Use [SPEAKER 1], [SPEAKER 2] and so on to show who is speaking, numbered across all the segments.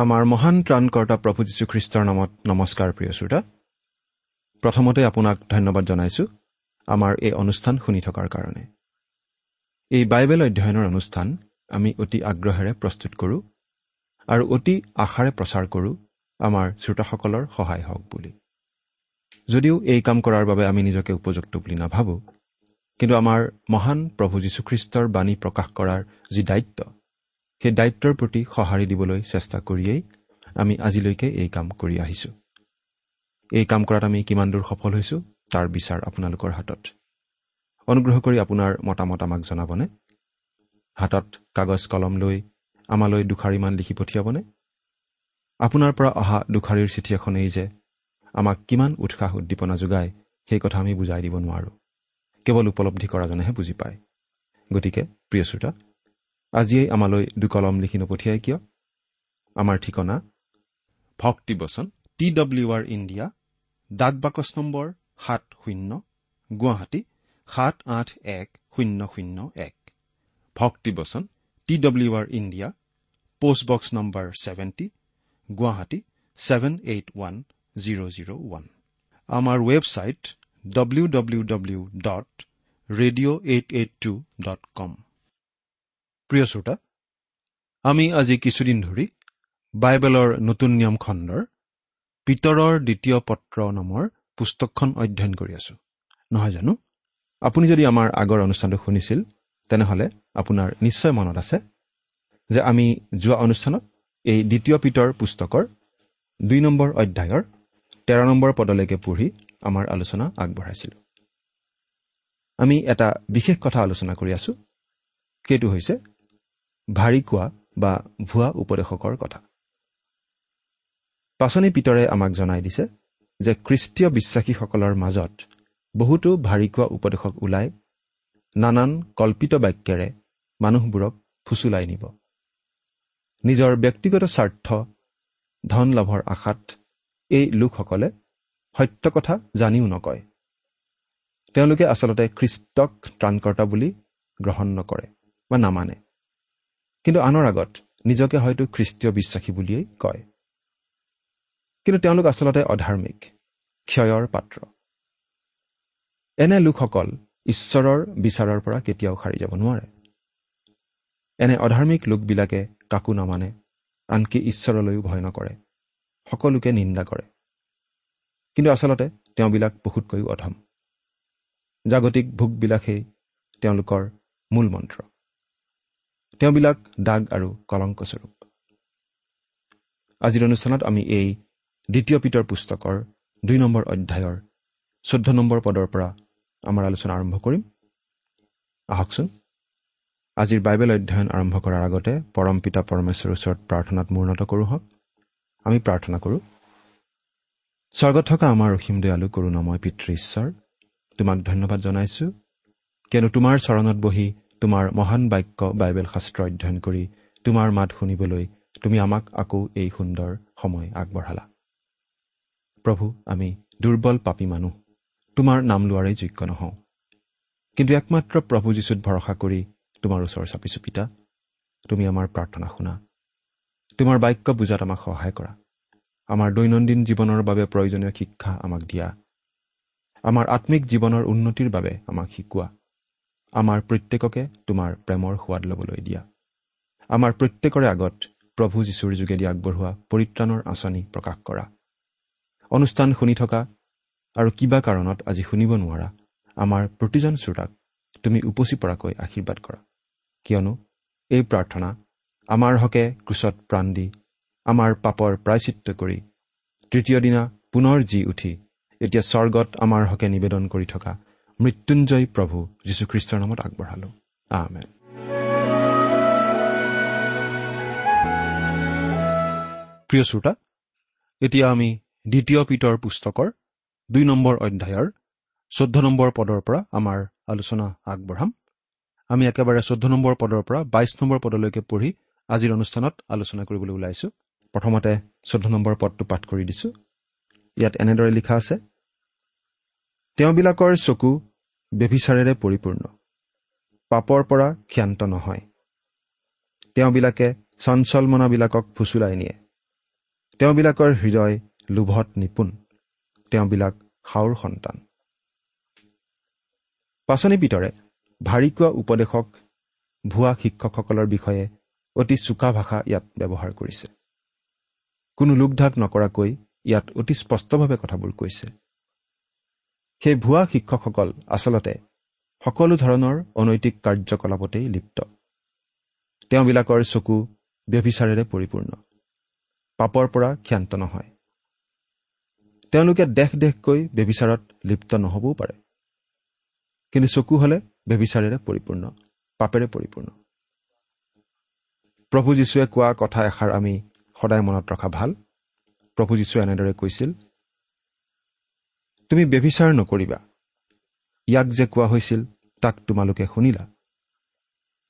[SPEAKER 1] আমাৰ মহান ত্ৰাণকৰ্তা প্ৰভু যীশুখ্ৰীষ্টৰ নামত নমস্কাৰ প্ৰিয় শ্ৰোতা। প্ৰথমতে আপোনাক ধন্যবাদ জনাইছো আমাৰ এই অনুষ্ঠান শুনি থকাৰ কাৰণে। এই বাইবেল অধ্যয়নৰ অনুষ্ঠান আমি অতি আগ্ৰহেৰে প্ৰস্তুত কৰোঁ আৰু অতি আশাৰে প্ৰচাৰ কৰোঁ আমাৰ শ্ৰোতাসকলৰ সহায় হওক বুলি। যদিও এই কাম কৰাৰ বাবে আমি নিজকে উপযুক্ত বুলি নাভাবোঁ কিন্তু আমাৰ মহান প্ৰভু যীশুখ্ৰীষ্টৰ বাণী প্ৰকাশ কৰাৰ যি দায়িত্ব সেই দায়িত্বৰ প্ৰতি সঁহাৰি দিবলৈ চেষ্টা কৰিয়েই আমি আজিলৈকে এই কাম কৰি আহিছোঁ। এই কাম কৰাত আমি কিমান দূৰ সফল হৈছোঁ তাৰ বিচাৰ আপোনালোকৰ হাতত। অনুগ্ৰহ কৰি আপোনাৰ মতামত আমাক জনাবনে? হাতত কাগজ কলম লৈ আমালৈ দুষাৰিমান লিখি পঠিয়াবনে? আপোনাৰ পৰা অহা দুষাৰীৰ চিঠি এখনেই যে আমাক কিমান উৎসাহ উদ্দীপনা যোগায় সেই কথা আমি বুজাই দিব নোৱাৰোঁ। কেৱল উপলব্ধি কৰাজনেহে বুজি পায়। গতিকে প্ৰিয় শ্ৰোতা আজিয়েই আমালৈ দুকলম লিখি নপঠিয়াই কিয়? আমাৰ ঠিকনা ভক্তিবচন টি ডব্লিউ আৰ ইণ্ডিয়া ডাক বাকচ নম্বৰ সাত শূন্য গুৱাহাটী সাত আঠ এক শূন্য শূন্য এক। ভক্তিবচন T W R India postbox number seventy Guwahati seven eight one zero' zero' one. আমাৰ website W W W dot radio' eight eight two dot com. প্ৰিয় শ্ৰোতা আমি আজি কিছুদিন ধৰি বাইবেলৰ নতুন নিয়ম খণ্ডৰ পিতৰৰ দ্বিতীয় পত্ৰ নামৰ পুস্তকখন অধ্যয়ন কৰি আছো। নহয় জানো? আপুনি যদি আমাৰ আগৰ অনুষ্ঠানটো শুনিছিল তেনেহ'লে আপোনাৰ নিশ্চয় মনত আছে যে আমি যোৱা অনুষ্ঠানত এই দ্বিতীয় পিতৰ পুস্তকৰ দুই নম্বৰ অধ্যায়ৰ তেৰ নম্বৰ পদলৈকে পঢ়ি আমাৰ আলোচনা আগবঢ়াইছিলোঁ। আমি এটা বিশেষ কথা আলোচনা কৰি আছো। সেইটো হৈছে ভাৰী কোৱা বা ভুৱা উপদেশকৰ কথা। পাচনি পিতৰে আমাক জনাই দিছে যে খ্ৰীষ্টীয় বিশ্বাসীসকলৰ মাজত বহুতো ভাৰী কোৱা উপদেশক ওলাই নানান কল্পিত বাক্যেৰে মানুহবোৰক ফুচুলাই নিব। নিজৰ ব্যক্তিগত স্বাৰ্থ ধন লাভৰ আশাত এই লোকসকলে সত্য কথা জানিও নকয়। তেওঁলোকে আচলতে খ্ৰীষ্টক ত্ৰাণকৰ্তা বুলি গ্ৰহণ নকৰে বা নামানে। কিন্তু আনৰ আগত নিজকে হয়তো খ্ৰীষ্টীয় বিশ্বাসী বুলিয়েই কয়। কিন্তু তেওঁলোক আচলতে অধাৰ্মিক ক্ষয়ৰ পাত্ৰ। এনে লোকসকল ঈশ্বৰৰ বিচাৰৰ পৰা কেতিয়াও সাৰি যাব নোৱাৰে। এনে অধাৰ্মিক লোকবিলাকে কাকো নামানে আনকি ঈশ্বৰলৈও ভয় নকৰে সকলোকে নিন্দা কৰে। কিন্তু আচলতে তেওঁবিলাক বহুতকৈও অধম। জাগতিক ভোগবিলাকেই তেওঁলোকৰ মূল মন্ত্ৰ তেওঁবিলাক দাগ আৰু কলংকস্বৰূপ আজিৰ অনুষ্ঠানত আমি এই দ্বিতীয় পিতৰ পুস্তকৰ দুই নম্বৰ অধ্যায়ৰ চৈধ্য নম্বৰ পদৰ পৰা আমাৰ আলোচনা আৰম্ভ কৰিম। আহকচোন। আজিৰ বাইবেল অধ্যয়ন আৰম্ভ কৰাৰ আগতে পৰম পিতা পৰমেশ্বৰৰ ওচৰত প্ৰাৰ্থনাত মূৰ্ণত কৰোঁ হওক। আমি প্ৰাৰ্থনা কৰোঁ স্বৰ্গত থকা আমাৰ অসীম দয়ালু কৰোণাময় পিতৃ ঈশ্বৰ তোমাক ধন্যবাদ জনাইছো। কিয়নো তোমাৰ চৰণত বহি তোমাৰ মহান বাক্য বাইবেল শাস্ত্ৰ অধ্যয়ন কৰি তোমাৰ মাত শুনিবলৈ তুমি আমাক আকৌ এই সুন্দৰ সময় আগবঢ়ালা। প্ৰভু আমি দুৰ্বল পাপী মানুহ তোমাৰ নাম লোৱাৰেই যোগ্য নহওঁ। কিন্তু একমাত্ৰ প্ৰভু যীশুত ভৰসা কৰি তোমাৰ ওচৰ চাপিছো পিতা তুমি আমাৰ প্ৰাৰ্থনা শুনা। তোমাৰ বাক্য বুজাত আমাক সহায় কৰা। আমাৰ দৈনন্দিন জীৱনৰ বাবে প্ৰয়োজনীয় শিক্ষা আমাক দিয়া। আমাৰ আত্মিক জীৱনৰ উন্নতিৰ বাবে আমাক শিকোৱা। আমাৰ প্ৰত্যেককে তোমাৰ প্ৰেমৰ সোৱাদ ল'বলৈ দিয়া। আমাৰ প্ৰত্যেকৰে আগত প্ৰভু যীশুৰ যোগেদি আগবঢ়োৱা পৰিত্ৰাণৰ আঁচনি প্ৰকাশ কৰা। অনুষ্ঠান শুনি থকা আৰু কিবা কাৰণত আজি শুনিব নোৱাৰা আমাৰ প্ৰতিজন শ্ৰোতাক তুমি উপচি পৰাকৈ আশীৰ্বাদ কৰা। কিয়নো এই প্ৰাৰ্থনা আমাৰ হকে ক্ৰুচত প্ৰাণ দি আমাৰ পাপৰ প্ৰায়চিত্ৰ কৰি তৃতীয় দিনা পুনৰ জি উঠি এতিয়া স্বৰ্গত আমাৰ হকে নিবেদন কৰি থকা মৃত্যুঞ্জয় প্ৰভু যীশুখ্ৰীষ্টৰ নামত আগবঢ়ালো। আমেন। প্ৰিয় শ্ৰোতা এতিয়া আমি দ্বিতীয় পিতৰ পুস্তকৰ দুই নম্বৰ অধ্যায়ৰ চৈধ্য নম্বৰ পদৰ পৰা আমাৰ আলোচনা আগবঢ়াম। আমি একেবাৰে চৈধ্য নম্বৰ পদৰ পৰা বাইছ নম্বৰ পদলৈকে পঢ়ি আজিৰ অনুষ্ঠানত আলোচনা কৰিবলৈ ওলাইছো। প্ৰথমতে চৈধ্য নম্বৰ পদটো পাঠ কৰি দিছো। ইয়াত এনেদৰে লিখা আছে তেওঁবিলাকৰ চকু ব্যভিচাৰেৰে পৰিপূৰ্ণ। পাপৰ পৰা ক্ষান্ত নহয়। তেওঁবিলাকে চঞ্চল মনাবিলাকক ফুচুলাই নিয়ে। তেওঁবিলাকৰ হৃদয় লোভত নিপুণ। তেওঁবিলাক সাওৰ সন্তান। পাচনি পিতৰে ভাৰিকোৱা উপদেশক ভুৱা শিক্ষকসকলৰ বিষয়ে অতি চোকা ভাষা ইয়াত ব্যৱহাৰ কৰিছে। কোনো লোকঢাক নকৰাকৈ ইয়াত অতি স্পষ্টভাৱে কথাবোৰ কৈছে। সেই ভুৱা শিক্ষকসকল আচলতে সকলো ধৰণৰ অনৈতিক কাৰ্যকলাপতেই লিপ্ত। তেওঁবিলাকৰ চকু ব্যভিচাৰেৰে পৰিপূৰ্ণ। পাপৰ পৰা ক্ষান্ত নহয়। তেওঁলোকে দেশ দেশকৈ ব্যবিচাৰত লিপ্ত নহবও পাৰে। কিন্তু চকু হলে ব্যবিচাৰেৰে পৰিপূৰ্ণ পাপেৰে পৰিপূৰ্ণ। প্ৰভু যীশুৱে কোৱা কথা এষাৰ আমি সদায় মনত ৰখা ভাল। প্ৰভু যীশুৱে এনেদৰে কৈছিল তুমি ব্যভিচাৰ নকৰিবা। ইয়াক যে কোৱা হৈছিল তাক তোমালোকে শুনিলা।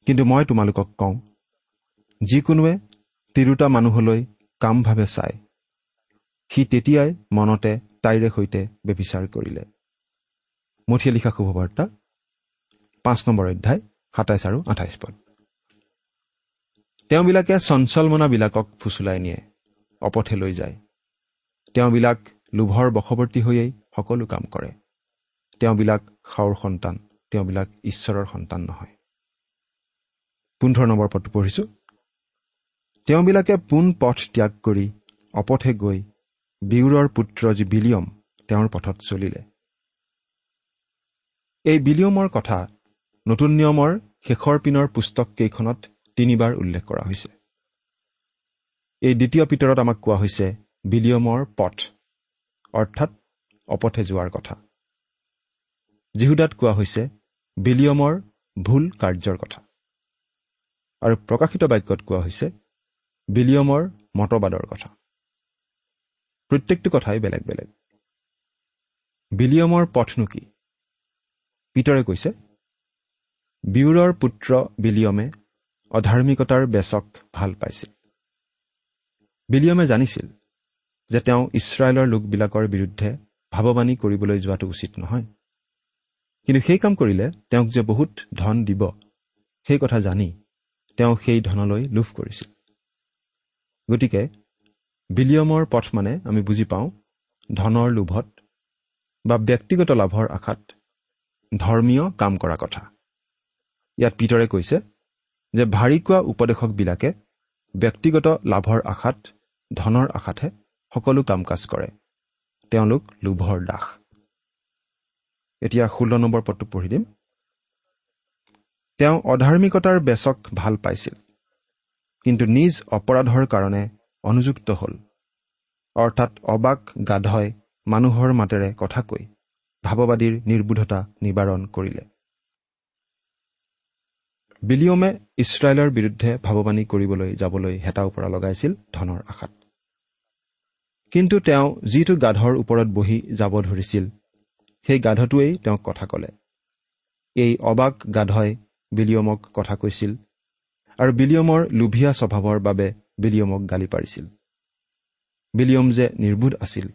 [SPEAKER 1] কিন্তু মই তোমালোকক কওঁ যিকোনোৱে তিৰোতা মানুহলৈ কামভাৱে চাই সি তেতিয়াই মনতে তাইৰে সৈতে ব্যভিচাৰ কৰিলে। মঠিয়া লিখা শুভবাৰ্তা পাঁচ নম্বৰ অধ্যায় সাতাইছ আৰু আঠাইছ পদ। তেওঁবিলাকে চঞ্চল মনাবিলাকক ফুচুলাই নিয়ে অপথে লৈ যায়। তেওঁবিলাক লোভৰ বশৱৰ্তী হৈয়েই সকলো কাম কৰে। তেওঁবিলাক সাওৰ সন্তান তেওঁবিলাক ঈশ্বৰৰ সন্তান নহয়। পোন্ধৰ নম্বৰ পদটো পঢ়িছো। তেওঁবিলাকে পোন পথ ত্যাগ কৰি অপথে গৈ বিউৰৰ পুত্ৰ যি বিলিয়ম তেওঁৰ পথত চলিলে। এই বিলিয়মৰ কথা নতুন নিয়মৰ শেষৰ পিনৰ পুস্তককেইখনত তিনিবাৰ উল্লেখ কৰা হৈছে। এই দ্বিতীয় পিতৰত আমাক কোৱা হৈছে বিলিয়মৰ পথ অৰ্থাৎ অপথে যোৱাৰ কথা। জিহুদাত কোৱা হৈছে বিলিয়মৰ ভুল কাৰ্যৰ কথা। আৰু প্ৰকাশিত বাক্যত কোৱা হৈছে বিলিয়মৰ মতবাদৰ কথা। প্ৰত্যেকটো কথাই বেলেগ বেলেগ। বিলিয়মৰ পথনো কি? পিতৰে কৈছে বিউৰৰ পুত্ৰ বিলিয়মে অধাৰ্মিকতাৰ বেচক ভাল পাইছিল। বিলিয়মে জানিছিল যে তেওঁ ইছৰাইলৰ লোকবিলাকৰ বিৰুদ্ধে ভাৱবাণী কৰিবলৈ যোৱাটো উচিত নহয়। কিন্তু সেই কাম কৰিলে তেওঁক যে বহুত ধন দিব সেই কথা জানি তেওঁ সেই ধনলৈ লোভ কৰিছিল। গতিকে বিলিয়মৰ পথ মানে আমি বুজি পাওঁ ধনৰ লোভত বা ব্যক্তিগত লাভৰ আশাত ধৰ্মীয় কাম কৰা কথা। ইয়াত পিতৰে কৈছে যে ভাৰিকোৱা উপদেশকবিলাকে ব্যক্তিগত লাভৰ আশাত ধনৰ আশাতহে সকলো কাম কাজ কৰে। তেওঁলোক লোভৰ দাস। এতিয়া ষোল্ল নম্বৰ পদটো পঢ়ি দিম। তেওঁ অধাৰ্মিকতাৰ বেচক ভাল পাইছিল কিন্তু নিজ অপৰাধৰ কাৰণে অনুযুক্ত হ'ল। অৰ্থাৎ অবাক গাধই মানুহৰ মাতেৰে কথা কৈ ভাৱবাদীৰ নিৰ্বোধতা নিবাৰণ কৰিলে। বিলিয়মে ইছৰাইলৰ বিৰুদ্ধে ভাৱবাণী কৰিবলৈ যাবলৈ হেতা ওপৰা লগাইছিল ধনৰ আশাত। কিন্তু তেওঁ যিটো গাধৰ ওপৰত বহি যাব ধৰিছিল সেই গাধটোৱেই তেওঁক কথা ক'লে। এই অবাক গাধই বিলিয়মক কথা কৈছিল আৰু বিলিয়মৰ লোভিয়া স্বভাৱৰ বাবে বিলিয়মক গালি পাৰিছিল। বিলিয়ম যে নিৰ্বোধ আছিল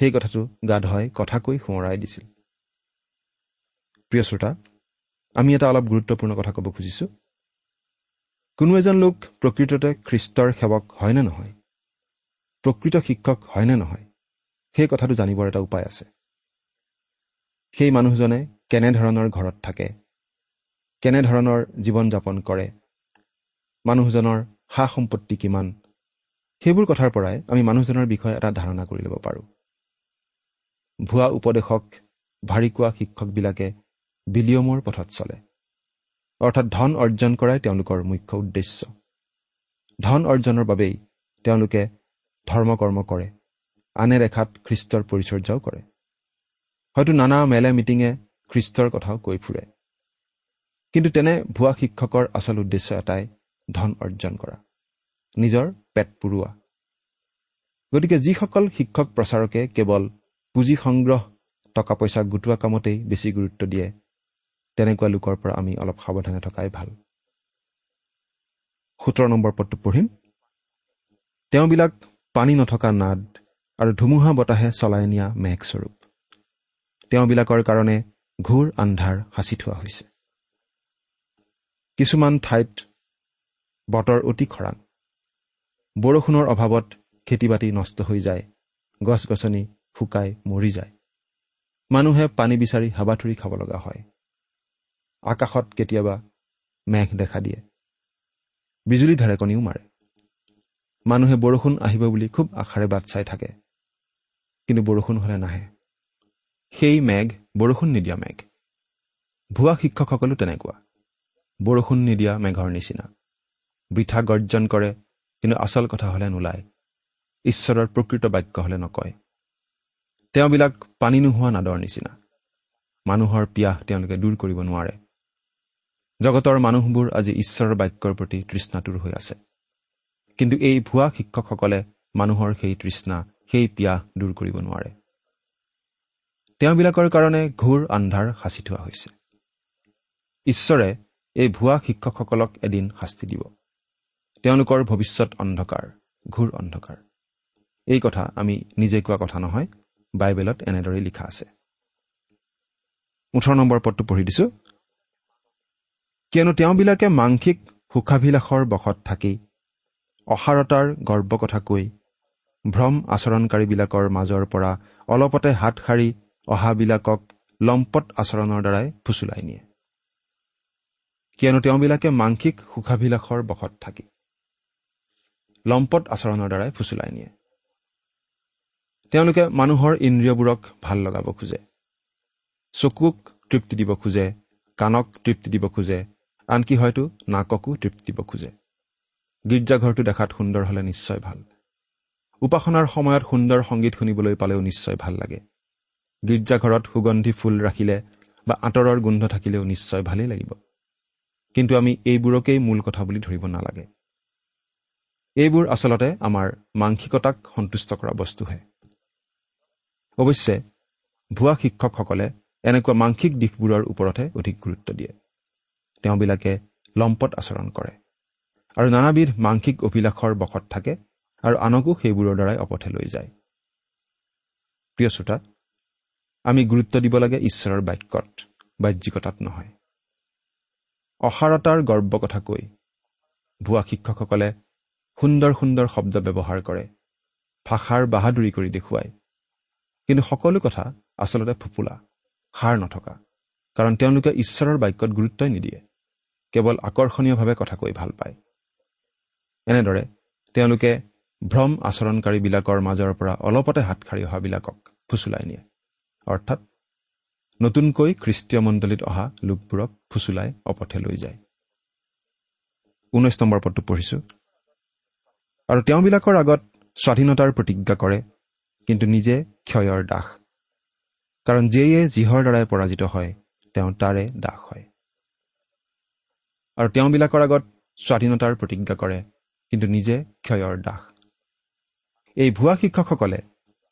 [SPEAKER 1] সেই কথাটো গাধই কথা কৈ সোঁৱৰাই দিছিল। প্ৰিয় শ্ৰোতা আমি এটা অলপ গুৰুত্বপূৰ্ণ কথা ক'ব খুজিছোঁ। কোনো এজন লোক প্ৰকৃততে খ্ৰীষ্টৰ সেৱক হয়নে নহয়? প্ৰকৃত শিক্ষক হয়নে নহয়? সেই কথাটো জানিবৰ এটা উপায় আছে। সেই মানুহজনে কেনেধৰণৰ ঘৰত থাকে? কেনেধৰণৰ জীৱন যাপন কৰে? মানুহজনৰ সা সম্পত্তি কিমান? সেইবোৰ কথাৰ পৰাই আমি মানুহজনৰ বিষয়ে এটা ধাৰণা কৰি ল'ব পাৰোঁ। ভুৱা উপদেশক ভাৰী কোৱা শিক্ষকবিলাকে বিলিয়মৰ পথত চলে। অৰ্থাৎ ধন অৰ্জন কৰাই তেওঁলোকৰ মুখ্য উদ্দেশ্য। ধন অৰ্জনৰ বাবেই তেওঁলোকে ধৰ্ম কৰ্ম কৰে আনে ৰেখাত খ্ৰীষ্টৰ পৰিচৰ্যাও কৰে। হয়তো নানা মেলে মিটিঙে খ্ৰীষ্টৰ কথাও কৈ ফুৰে। কিন্তু তেনে ভুৱা শিক্ষকৰ আচল উদ্দেশ্য এটাই ধন অৰ্জন কৰা নিজৰ পেট পুৰোৱা। গতিকে যিসকল শিক্ষক প্ৰচাৰকে কেৱল পুঁজি সংগ্ৰহ টকা পইচা গোটোৱা কামতেই বেছি গুৰুত্ব দিয়ে তেনেকুৱা লোকৰ পৰা আমি অলপ সাৱধানে থকাই ভাল। সোতৰ নম্বৰ পদটো পঢ়িম। তেওঁবিলাক পানী নথকা নাদ আৰু ধুমুহা বতাহে চলাই নিয়া মেঘস্বৰূপ। তেওঁবিলাকৰ কাৰণে ঘূৰ আন্ধাৰ সাঁচি থোৱা হৈছে। কিছুমান ঠাইত বতৰ অতি খৰাং। বৰষুণৰ অভাৱত খেতি বাতি নষ্ট হৈ যায় গছ গছনি শুকাই মৰি যায়। মানুহে পানী বিচাৰি হাবাথুৰি খাব লগা হয়। আকাশত কেতিয়াবা মেঘ দেখা দিয়ে। বিজুলী ঢেৰেকনিও মাৰে। মানুহে বৰষুণ আহিব বুলি খুব আশাৰে বাট চাই থাকে। কিন্তু বৰষুণ হ'লে নাহে। সেই মেঘ বৰষুণ নিদিয়া মেঘ। ভুৱা শিক্ষকসকলো তেনেকুৱা। বৰষুণ নিদিয়া মেঘৰ নিচিনা। বৃথা গৰ্জন কৰে কিন্তু আচল কথা হ'লে নোলায়। ঈশ্বৰৰ প্ৰকৃত বাক্য হ'লে নকয়। তেওঁবিলাক পানী নোহোৱা নাদৰ নিচিনা। মানুহৰ পিয়াহ তেওঁলোকে দূৰ কৰিব নোৱাৰে। জগতৰ মানুহবোৰ আজি ঈশ্বৰৰ বাক্যৰ প্ৰতি তৃষ্ণাতুৰ হৈ আছে। কিন্তু এই ভুৱা শিক্ষকসকলে মানুহৰ সেই তৃষ্ণা সেই পিয়াহ দূৰ কৰিব নোৱাৰে। তেওঁবিলাকৰ কাৰণে ঘোৰ আন্ধাৰ সাঁচি থোৱা হৈছে। ঈশ্বৰে এই ভুৱা শিক্ষকসকলক এদিন শাস্তি দিব। তেওঁলোকৰ ভৱিষ্যত অন্ধকাৰ ঘোৰ অন্ধকাৰ। এই কথা আমি নিজে কোৱা কথা নহয় বাইবেলত এনেদৰেই লিখা আছে। ওঠৰ নম্বৰ পদটো পঢ়ি দিছো। কিয়নো তেওঁবিলাকে মাংসিক সুখাভিলাষৰ বশত থাকি অসাৰতাৰ গৰ্ব কথা কৈ ভ্ৰম আচৰণকাৰীবিলাকৰ মাজৰ পৰা অলপতে হাত সাৰি অহাবিলাকক লম্পট আচৰণৰ দ্বাৰাই ফুচুলাই নিয়ে। কিয়নো তেওঁবিলাকে মাংসিক সুখাভিলাষৰ বশত থাকি। লম্পট আচৰণৰ দ্বাৰাই ফুচুলাই নিয়ে। তেওঁলোকে মানুহৰ ইন্দ্ৰিয়বোৰক ভাল লগাব খোজে। চকুক তৃপ্তি দিব খোজে কাণক তৃপ্তি দিব খোজে আনকি হয়তো নাককো তৃপ্তি দিব খোজে। গীৰ্জাঘৰটো দেখাত সুন্দৰ হ'লে নিশ্চয় ভাল। উপাসনাৰ সময়ত সুন্দৰ সংগীত শুনিবলৈ পালেও নিশ্চয় ভাল লাগে। গীৰ্জাঘৰত সুগন্ধি ফুল ৰাখিলে বা আঁতৰৰ গোন্ধ থাকিলেও নিশ্চয় ভালেই লাগিব। কিন্তু আমি এইবোৰকেই মূল কথা বুলি ধৰিব নালাগে। এইবোৰ আচলতে আমাৰ মাংসিকতাক সন্তুষ্ট কৰা বস্তুহে। অৱশ্যে ভুৱা শিক্ষকসকলে এনেকুৱা মাংসিক দিশবোৰৰ ওপৰতহে অধিক গুৰুত্ব দিয়ে। তেওঁবিলাকে লম্পট আচৰণ কৰে। আৰু নানাবিধ মাংসিক অভিলাষৰ বশত থাকে আৰু আনকো সেইবোৰৰ দ্বাৰাই অপথে লৈ যায়। প্ৰিয় শ্ৰোতা আমি গুৰুত্ব দিব লাগে ঈশ্বৰৰ বাক্যত বাহ্যিকতাত নহয়। অসাৰতাৰ গৰ্ব কথা কৈ ভুৱা শিক্ষকসকলে সুন্দৰ সুন্দৰ শব্দ ব্যৱহাৰ কৰে ভাষাৰ বাহাদুৰি কৰি দেখুৱায়। কিন্তু সকলো কথা আচলতে ফুপুলা সাৰ নথকা কাৰণ তেওঁলোকে ঈশ্বৰৰ বাক্যত গুৰুত্বই নিদিয়ে কেৱল আকৰ্ষণীয়ভাৱে কথা কৈ ভাল পায়। এনেদৰে তেওঁলোকে ভ্ৰম আচৰণকাৰীবিলাকৰ মাজৰ পৰা অলপতে হাত সাৰি অহাবিলাকক ফুচুলাই নিয়ে। অৰ্থাৎ নতুনকৈ খ্ৰীষ্টীয় মণ্ডলীত অহা লোকবোৰক ফুচুলাই অপথে লৈ যায়। ঊনৈছ নম্বৰ পদটো পঢ়িছো। আৰু তেওঁবিলাকৰ আগত স্বাধীনতাৰ প্ৰতিজ্ঞা কৰে কিন্তু নিজে ক্ষয়ৰ দাস। কাৰণ যিয়ে যিহৰ দ্বাৰাই পৰাজিত হয় তেওঁ তাৰে দাস হয়। আৰু তেওঁবিলাকৰ আগত স্বাধীনতাৰ প্ৰতিজ্ঞা কৰে কিন্তু নিজে ক্ষয়ৰ দাস। এই ভুৱা শিক্ষকসকলে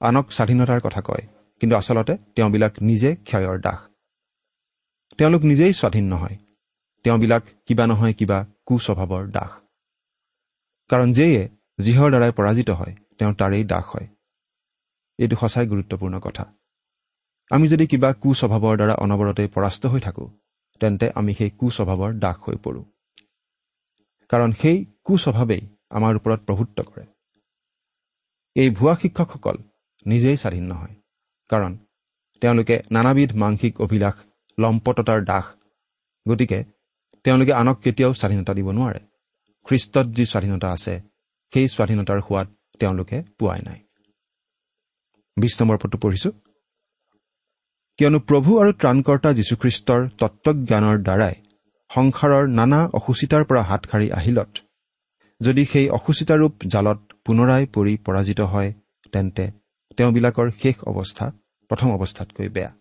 [SPEAKER 1] আনক স্বাধীনতাৰ কথা কয় কিন্তু আচলতে তেওঁবিলাক নিজে ক্ষয়ৰ দাস। তেওঁলোক নিজেই স্বাধীন নহয়। তেওঁবিলাক কিবা নহয় কিবা কুস্বভাৱৰ দাস। কাৰণ যেয়ে যিহৰ দ্বাৰাই পৰাজিত হয় তেওঁ তাৰেই দাস হয়। এইটো সঁচাই গুৰুত্বপূৰ্ণ কথা। আমি যদি কিবা কুস্বভাৱৰ দ্বাৰা অনবৰতে পৰাস্ত হৈ থাকোঁ তেন্তে আমি সেই কুস্বভাৱৰ দাস হৈ পৰোঁ। কাৰণ সেই কুস্বভাৱেই আমাৰ ওপৰত প্ৰভুত্ব কৰে। এই ভুৱা শিক্ষকসকল নিজেই স্বাধীন নহয় কাৰণ তেওঁলোকে নানাবিধ মাংসিক অভিলাষ লম্পটতাৰ দাস গতিকে তেওঁলোকে আনক কেতিয়াও স্বাধীনতা দিব নোৱাৰে। খ্ৰীষ্টত যি স্বাধীনতা আছে সেই স্বাধীনতাৰ সোৱাদ তেওঁলোকে পোৱাই নাই। বিশ নম্বৰ পদটো পঢ়িছো। কিয়নো প্ৰভু আৰু ত্ৰাণকৰ্তা যীশুখ্ৰীষ্টৰ তত্বজ্ঞানৰ দ্বাৰাই সংসাৰৰ নানা অসুচিতাৰ পৰা হাত সাৰি আহিলত। যদি সেই অসুচিতাৰূপ জালত পুনৰাই পৰি পৰাজিত হয় তেন্তে তেওঁবিলাকৰ শেষ অৱস্থা প্ৰথম অৱস্থাতকৈ বেয়া।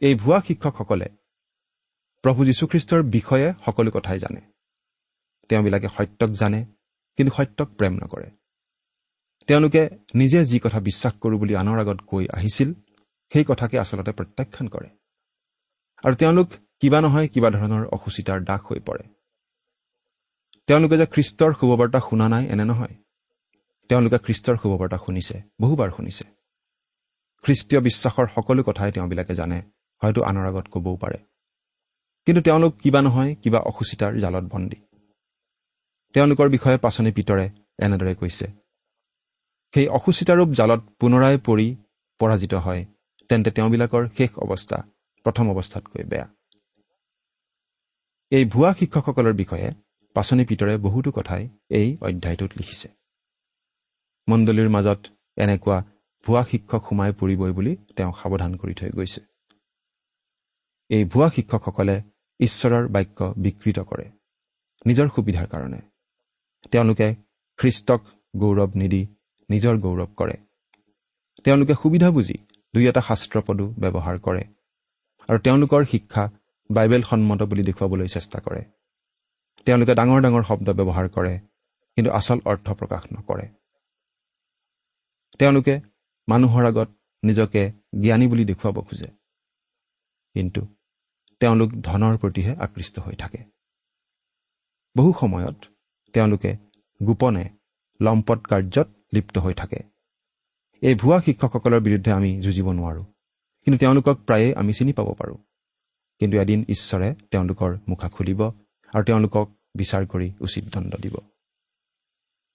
[SPEAKER 1] এই ভুৱা শিক্ষকসকলে প্ৰভু যীশুখ্ৰীষ্টৰ বিষয়ে সকলো কথাই জানে। তেওঁবিলাকে সত্যক জানে কিন্তু সত্যক প্ৰেম নকৰে। তেওঁলোকে নিজে যি কথা বিশ্বাস কৰোঁ বুলি আনৰ আগত কৈ আহিছিল সেই কথাকে আচলতে প্ৰত্যাখ্যান কৰে। আৰু তেওঁলোক কিবা নহয় কিবা ধৰণৰ অসুচিতাৰ দাস হৈ পৰে। তেওঁলোকে যে খ্ৰীষ্টৰ শুভবাৰ্তা শুনা নাই এনে নহয়। তেওঁলোকে খ্ৰীষ্টৰ শুভবাৰ্তা শুনিছে বহুবাৰ শুনিছে। খ্ৰীষ্টীয় বিশ্বাসৰ সকলো কথাই তেওঁবিলাকে জানে হয়তো আনৰ আগত ক'বও পাৰে। কিন্তু তেওঁলোক কিবা নহয় কিবা অসুচিতাৰ জালত বন্দী। তেওঁলোকৰ বিষয়ে পাচনি পিতৰে এনেদৰে কৈছে সেই অসুচিতাৰূপ জালত পুনৰাই পৰি পৰাজিত হয় তেন্তে তেওঁবিলাকৰ শেষ অৱস্থা প্ৰথম অৱস্থাতকৈ বেয়া। এই ভুৱা শিক্ষকসকলৰ বিষয়ে পাচনি পিতৰে বহুতো কথাই এই অধ্যায়টোত লিখিছে। মণ্ডলীৰ মাজত এনেকুৱা ভুৱা শিক্ষক সোমাই পৰিবই বুলি তেওঁ সাৱধান কৰি থৈ গৈছে। এই ভুৱা শিক্ষকসকলে ঈশ্বৰৰ বাক্য বিকৃত কৰে নিজৰ সুবিধাৰ কাৰণে। তেওঁলোকে খ্ৰীষ্টক গৌৰৱ নিদি নিজৰ গৌৰৱ কৰে। তেওঁলোকে সুবিধা বুজি দুই এটা শাস্ত্ৰপদো ব্যৱহাৰ কৰে। আৰু তেওঁলোকৰ শিক্ষা বাইবেল সন্মত বুলি দেখুৱাবলৈ চেষ্টা কৰে। তেওঁলোকে ডাঙৰ ডাঙৰ শব্দ ব্যৱহাৰ কৰে কিন্তু আচল অৰ্থ প্ৰকাশ নকৰে। তেওঁলোকে মানুহৰ আগত নিজকে জ্ঞানী বুলি দেখুৱাব খোজে কিন্তু তেওঁলোক ধনৰ প্ৰতিহে আকৃষ্ট হৈ থাকে। বহু সময়ত তেওঁলোকে গোপনে লম্পট কাৰ্যত লিপ্ত হৈ থাকে। এই ভুৱা শিক্ষকসকলৰ বিৰুদ্ধে আমি যুঁজিব নোৱাৰোঁ কিন্তু তেওঁলোকক প্ৰায়ে আমি চিনি পাব পাৰোঁ। কিন্তু এদিন ঈশ্বৰে তেওঁলোকৰ মুখা খুলিব আৰু তেওঁলোকক বিচাৰ কৰি উচিত দণ্ড দিব।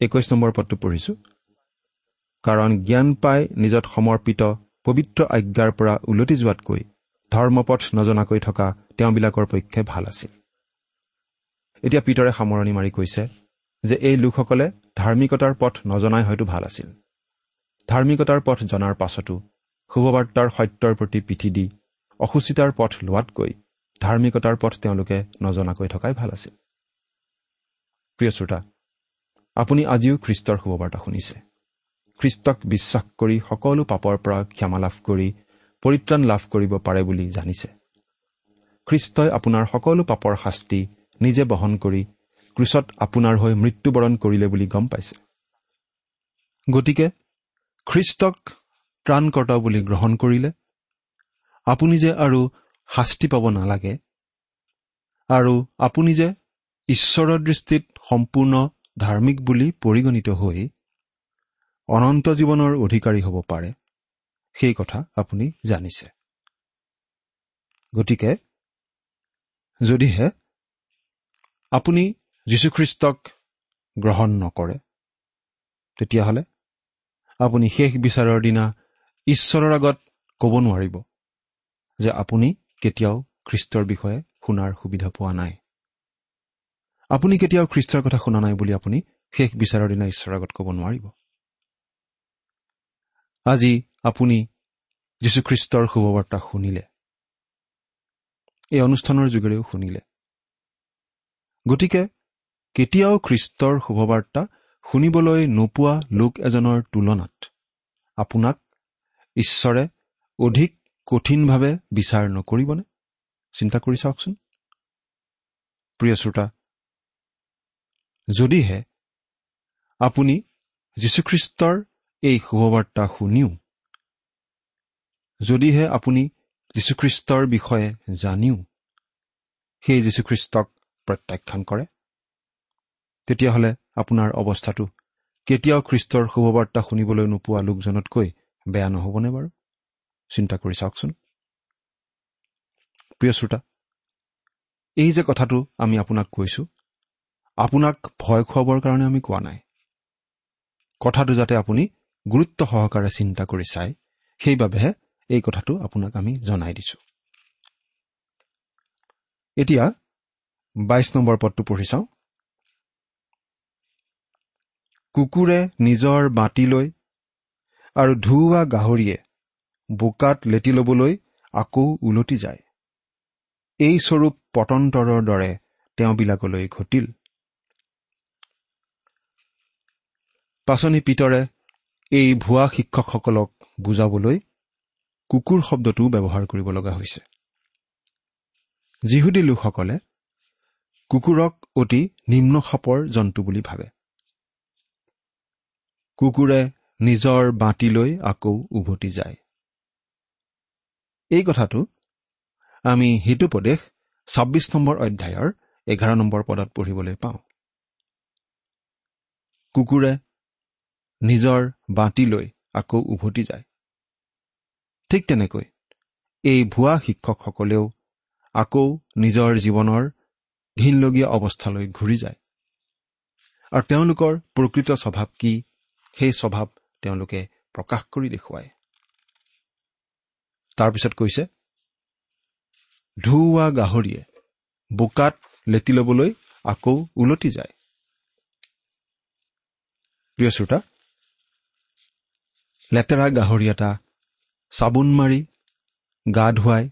[SPEAKER 1] একৈশ নম্বৰ পদটো পঢ়িছোঁ। কাৰণ জ্ঞান পাই নিজত সমৰ্পিত পবিত্ৰ আজ্ঞাৰ পৰা ওলটি যোৱাতকৈ ধৰ্মপথ নজনাকৈ থকা তেওঁবিলাকৰ পক্ষে ভাল আছিল। এতিয়া পিতৰে সামৰণি মাৰি কৈছে যে এই লোকসকলে ধাৰ্মিকতাৰ পথ নজনাই হয়তো ভাল আছিল। ধাৰ্মিকতাৰ পথ জনাৰ পাছতো শুভবাৰ্তাৰ সত্যৰ প্ৰতি পিঠি দি অসুচিতাৰ পথ লোৱাতকৈ ধাৰ্মিকতাৰ পথ তেওঁলোকে নজনাকৈ থকাই ভাল আছিল। প্ৰিয় শ্ৰোতা আপুনি আজিও খ্ৰীষ্টৰ শুভবাৰ্তা শুনিছে। খ্ৰীষ্টক বিশ্বাস কৰি সকলো পাপৰ পৰা ক্ষমা লাভ কৰি পৰিত্ৰাণ লাভ কৰিব পাৰে বুলি জানিছে। খ্ৰীষ্টই আপোনাৰ সকলো পাপৰ শাস্তি নিজে বহন কৰি ক্ৰুচত আপোনাৰ হৈ মৃত্যুবৰণ কৰিলে বুলি গম পাইছে। গতিকে খ্ৰীষ্টক ত্ৰাণকৰ্তা বুলি গ্ৰহণ কৰিলে আপুনি যে আৰু শাস্তি পাব নালাগে আৰু আপুনি যে ঈশ্বৰৰ দৃষ্টিত সম্পূৰ্ণ ধাৰ্মিক বুলি পৰিগণিত হৈ অনন্ত জীৱনৰ অধিকাৰী হ'ব পাৰে সেই কথা আপুনি জানিছে। গতিকে যদিহে আপুনি যীশুখ্ৰীষ্টক গ্ৰহণ নকৰে তেতিয়াহ'লে আপুনি শেষ বিচাৰৰ দিনা ঈশ্বৰৰ আগত ক'ব নোৱাৰিব। যে আপুনি কেতিয়াও খ্ৰীষ্টৰ বিষয়ে শুনাৰ সুবিধা পোৱা নাই। আপুনি কেতিয়াও খ্ৰীষ্টৰ কথা শুনা নাই বুলি আপুনি শেষ বিচাৰৰ দিনা ঈশ্বৰৰ আগত ক'ব নোৱাৰিব। আজি আপুনি যীশুখ্ৰীষ্টৰ শুভবাৰ্তা শুনিলে। এই অনুষ্ঠানৰ যোগেৰেও শুনিলে। গতিকে কেতিয়াও খ্ৰীষ্টৰ শুভবাৰ্তা শুনিবলৈ নোপোৱা লোক এজনৰ তুলনাত আপোনাক ঈশ্বৰে অধিক কঠিনভাৱে বিচাৰ নকৰিবনে? চিন্তা কৰি চাওকচোন। প্ৰিয় শ্ৰোতা যদিহে আপুনি যীশুখ্ৰীষ্টৰ এই শুভবাৰ্তা শুনিও যদিহে আপুনি যীশুখ্ৰীষ্টৰ বিষয়ে জানিও সেই যীশুখ্ৰীষ্টক প্ৰত্যাখ্যান কৰে তেতিয়াহ'লে আপোনাৰ অৱস্থাটো কেতিয়াও খ্ৰীষ্টৰ শুভবাৰ্তা শুনিবলৈ নোপোৱা লোকজনতকৈ বেয়া নহ'বনে বাৰু? চিন্তা কৰি চাওকচোন। প্ৰিয় শ্ৰোতা এই যে কথাটো আমি আপোনাক কৈছো আপোনাক ভয় খুৱাবৰ কাৰণে আমি কোৱা নাই। কথাটো যাতে আপুনি গুৰুত্ব সহকাৰে চিন্তা কৰি চায় সেইবাবেহে এই কথাটো আপোনাক আমি জনাই দিছো। এতিয়া বাইশ নম্বৰ পদটো পঢ়ি চাওঁ। কুকুৰে নিজৰ বাতিলৈ আৰু ধুওৱা গাহৰিয়ে বোকাত লেটি ল'বলৈ আকৌ ওলটি যায়। এই স্বৰূপ পতন্তৰৰ দৰে তেওঁবিলাকলৈ ঘটিল। পাচনি পিতৰে এই ভুৱা শিক্ষকসকলক বুজাবলৈ কুকুৰ শব্দটোও ব্যৱহাৰ কৰিব লগা হৈছে। যিহুদী লোকসকলে কুকুৰক অতি নিম্ন খাপৰ জন্তু বুলি ভাবে। কুকুৰে নিজৰ বাতিলৈ আকৌ উভতি যায়। এই কথাটো আমি হিতুপদেশ ছাব্বিছ নম্বৰ অধ্যায়ৰ এঘাৰ নম্বৰ পদত পঢ়িবলৈ পাওঁ। কুকুৰে নিজৰ বাতিলৈ আকৌ উভতি যায়। ঠিক তেনেকৈ এই ভুৱা শিক্ষকসকলেও আকৌ নিজৰ জীৱনৰ ঘীনলগীয়া অৱস্থালৈ ঘূৰি যায়। আৰু তেওঁলোকৰ প্ৰকৃত স্বভাৱ কি সেই স্বভাৱ তেওঁলোকে প্ৰকাশ কৰি দেখুৱায়। তাৰপিছত কৈছে ধুওৱা গাহৰিয়ে বোকাত লেটি ল'বলৈ আকৌ ওলটি যায়। প্ৰিয় শ্ৰোতা লেতেৰা গাহৰি এটা চাবোন মাৰি গা ধুৱাই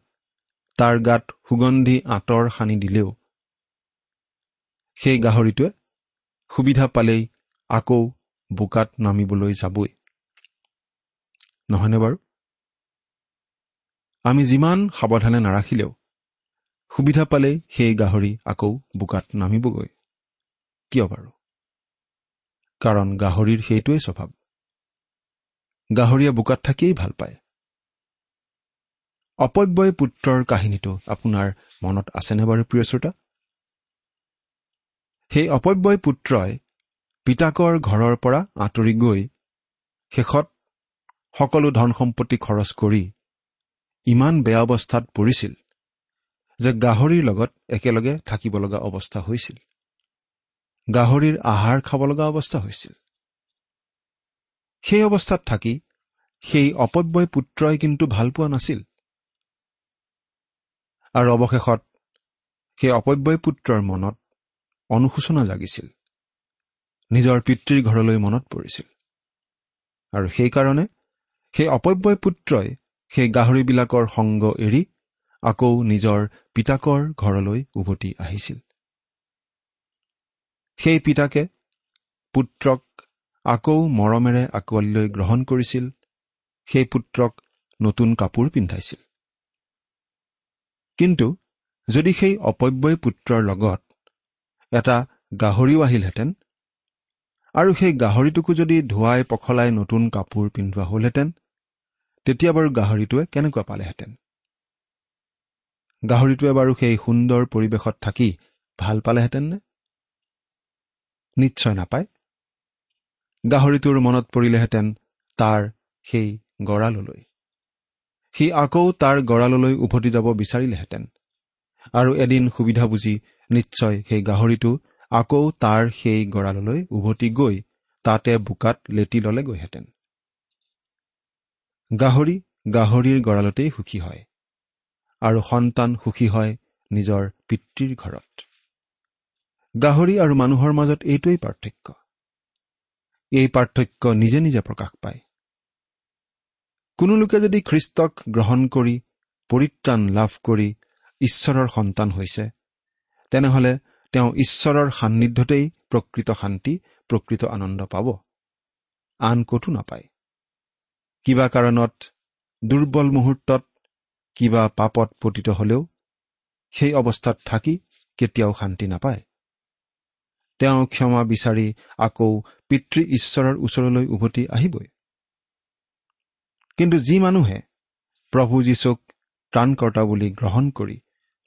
[SPEAKER 1] তাৰ গাত সুগন্ধি আঁতৰ সানি দিলেও সেই গাহৰিটোৱে সুবিধা পালেই আকৌ বোকাত নামিবলৈ যাবই। নহয়নে বাৰু? আমি যিমান সাৱধানে নাৰাখিলেও সুবিধা পালেই সেই গাহৰি আকৌ বোকাত নামিবগৈ। কিয় বাৰু? কাৰণ গাহৰিৰ সেইটোৱেই স্বভাৱ। গাহৰিয়ে বোকাত থাকিয়েই ভাল পায়। অপব্যয় পুত্ৰৰ কাহিনীটো আপোনাৰ মনত আছেনে বাৰু প্ৰিয় শ্ৰোতা? সেই অপব্যয় পুত্ৰই পিতাকৰ ঘৰৰ পৰা আঁতৰি গৈ শেষত সকলো ধন সম্পত্তি খৰচ কৰি ইমান বেয়া অৱস্থাত পৰিছিল যে গাহৰিৰ লগত একেলগে থাকিব লগা অৱস্থা হৈছিল। গাহৰিৰ আহাৰ খাব লগা অৱস্থা হৈছিল। সেই অৱস্থাত থাকি সেই অপব্যয় পুত্ৰই কিন্তু ভাল পোৱা নাছিল। আৰু অৱশেষত সেই অপব্যয় পুত্ৰৰ মনত অনুশোচনা লাগিছিল নিজৰ পিতৃৰ ঘৰলৈ মনত পৰিছিল। আৰু সেইকাৰণে সেই অপব্যয় পুত্ৰই সেই গাহৰিবিলাকৰ সংগ এৰি আকৌ নিজৰ পিতাকৰ ঘৰলৈ উভতি আহিছিল। সেই পিতাকে পুত্ৰক আকৌ মৰমেৰে আঁকোৱালিলৈ গ্ৰহণ কৰিছিল। সেই পুত্ৰক নতুন কাপোৰ পিন্ধাইছিল। কিন্তু যদি সেই অপব্যয় পুত্ৰৰ লগত এটা গাহৰিও আহিলহেঁতেন আৰু সেই গাহৰিটোকো যদি ধুৱাই পখলাই নতুন কাপোৰ পিন্ধোৱা হলহেঁতেন তেতিয়া বাৰু গাহৰিটোৱে কেনেকুৱা পালেহেঁতেন? গাহৰিটোৱে বাৰু সেই সুন্দৰ পৰিৱেশত থাকি ভাল পালেহেঁতেন নে? নিশ্চয় নাপায়। গাহৰিটোৰ মনত পৰিলেহেঁতেন তাৰ সেই গঁড়াললৈ সি আকৌ তাৰ গঁড়াললৈ উভতি যাব বিচাৰিলেহেঁতেন। আৰু এদিন সুবিধা বুজি নিশ্চয় সেই গাহৰিটো আকৌ তাৰ সেই গঁড়াললৈ উভতি গৈ তাতে বোকাত লেটি ললেগৈহেঁতেন। গাহৰি গাহৰিৰ গঁড়ালতেই সুখী হয় আৰু সন্তান সুখী হয় নিজৰ পিতৃৰ ঘৰত। গাহৰি আৰু মানুহৰ মাজত এইটোৱেই পাৰ্থক্য। এই পাৰ্থক্য নিজে নিজে প্ৰকাশ পায়। কোনো লোকে যদি খ্ৰীষ্টক গ্ৰহণ কৰি পৰিত্ৰাণ লাভ কৰি ঈশ্বৰৰ সন্তান হৈছে তেনেহলে তেওঁ ঈশ্বৰৰ সান্নিধ্যতেই প্ৰকৃত শান্তি প্ৰকৃত আনন্দ পাব। আন কতো নাপায়। কিবা কাৰণত দুৰ্বল মুহূৰ্তত কিবা পাপত পতিত হলেও সেই অৱস্থাত থাকি কেতিয়াও শান্তি নাপায়। তেওঁ ক্ষমা বিচাৰি আকৌ পিতৃ ঈশ্বৰৰ ওচৰলৈ উভতি আহিবই। কিন্তু যি মানুহে প্ৰভু যীশুক ত্ৰাণকৰ্তা বুলি গ্ৰহণ কৰি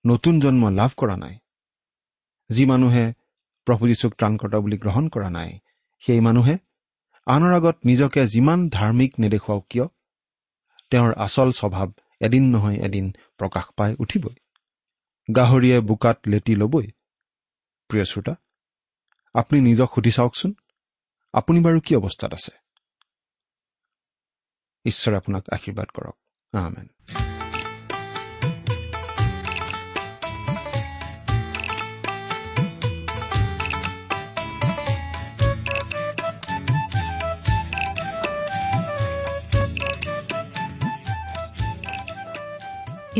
[SPEAKER 1] নতুন জন্ম লাভ কৰা নাই যি মানুহে প্ৰভু যীশুক ত্ৰাণকৰ্তা বুলি গ্ৰহণ কৰা নাই সেই মানুহে আনৰ আগত নিজকে যিমান ধাৰ্মিক নেদেখুৱাওক কিয় তেওঁৰ আচল স্বভাৱ এদিন নহয় এদিন প্ৰকাশ পাই উঠিবই। গাহৰিয়ে বোকাত লেটি ল'বই। প্ৰিয় শ্ৰোতা আপুনি নিজক সুধি চাওকচোন আপুনি বাৰু কি অৱস্থাত আছে? ঈশ্বৰে আপোনাক আশীৰ্বাদ কৰক।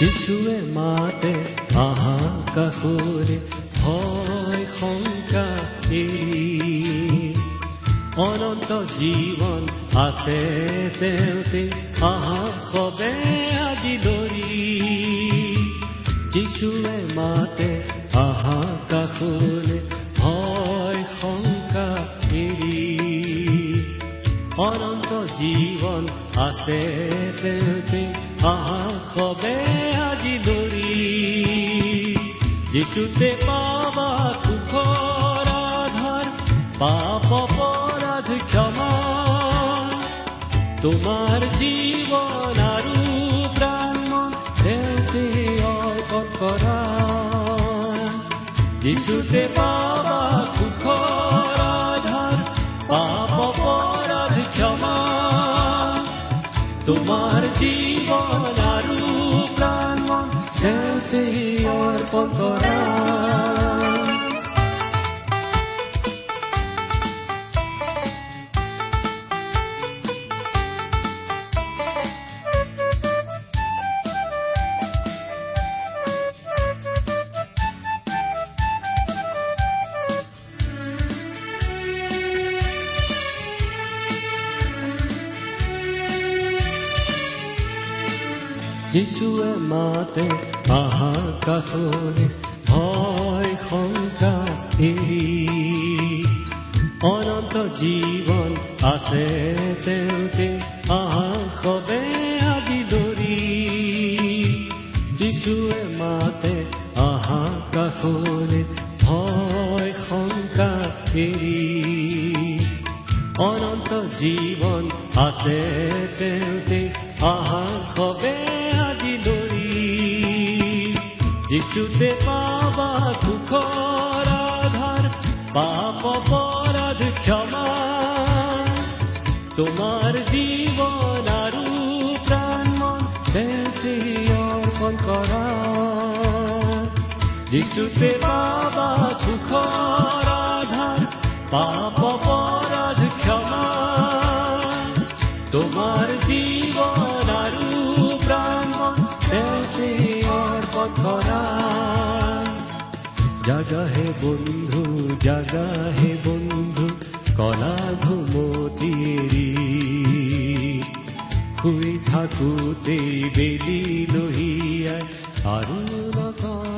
[SPEAKER 2] যিশুৱে মাতে আহা কাষৰে ভয় শংকা অনন্ত জীৱন আছে তেওঁতে আহা সবে আজি দৰি যিশুৱে মাতে আহা কাষৰে ভয় শংকা অনন্ত জীৱন আছে তেওঁতে আহা সবে আজি দৰি যিচুতে পাবা সুখৰ আধাৰ পাপ অপৰাধ ক্ষমা। তোমাৰ জীৱন আৰু প্ৰাণ তেওঁতে অৰ্পণ কৰা। যিচুতে পাবা জীৱন আৰু প্ৰাণ তেওঁতে অৰ্পণ কৰা মাতে আহা কাষৰে ভয় শংকা অনন্ত জীৱন আছে তেওঁতে আহা সবে আজি দৰি যিশুৱে মাতে আহা কাষৰে ভয় শংকা অনন্ত জীৱন আছে তেওঁতে আহা সবে যিচুতে পাবা সুখৰ আধাৰ পাপ অপৰাধ ক্ষমা। তোমাৰ জীৱন আৰু প্ৰাণ তেওঁতে অৰ্পণ কৰা যিচুতে পাবা সুখৰ আধাৰ পাপ তেওঁতে অৰ্পণ কৰা যাক জাগাহে বন্ধু বন্ধু কলা ঘুমতি এৰি শুই থাকোতেই বেলি লহিয়াই আৰু নকয়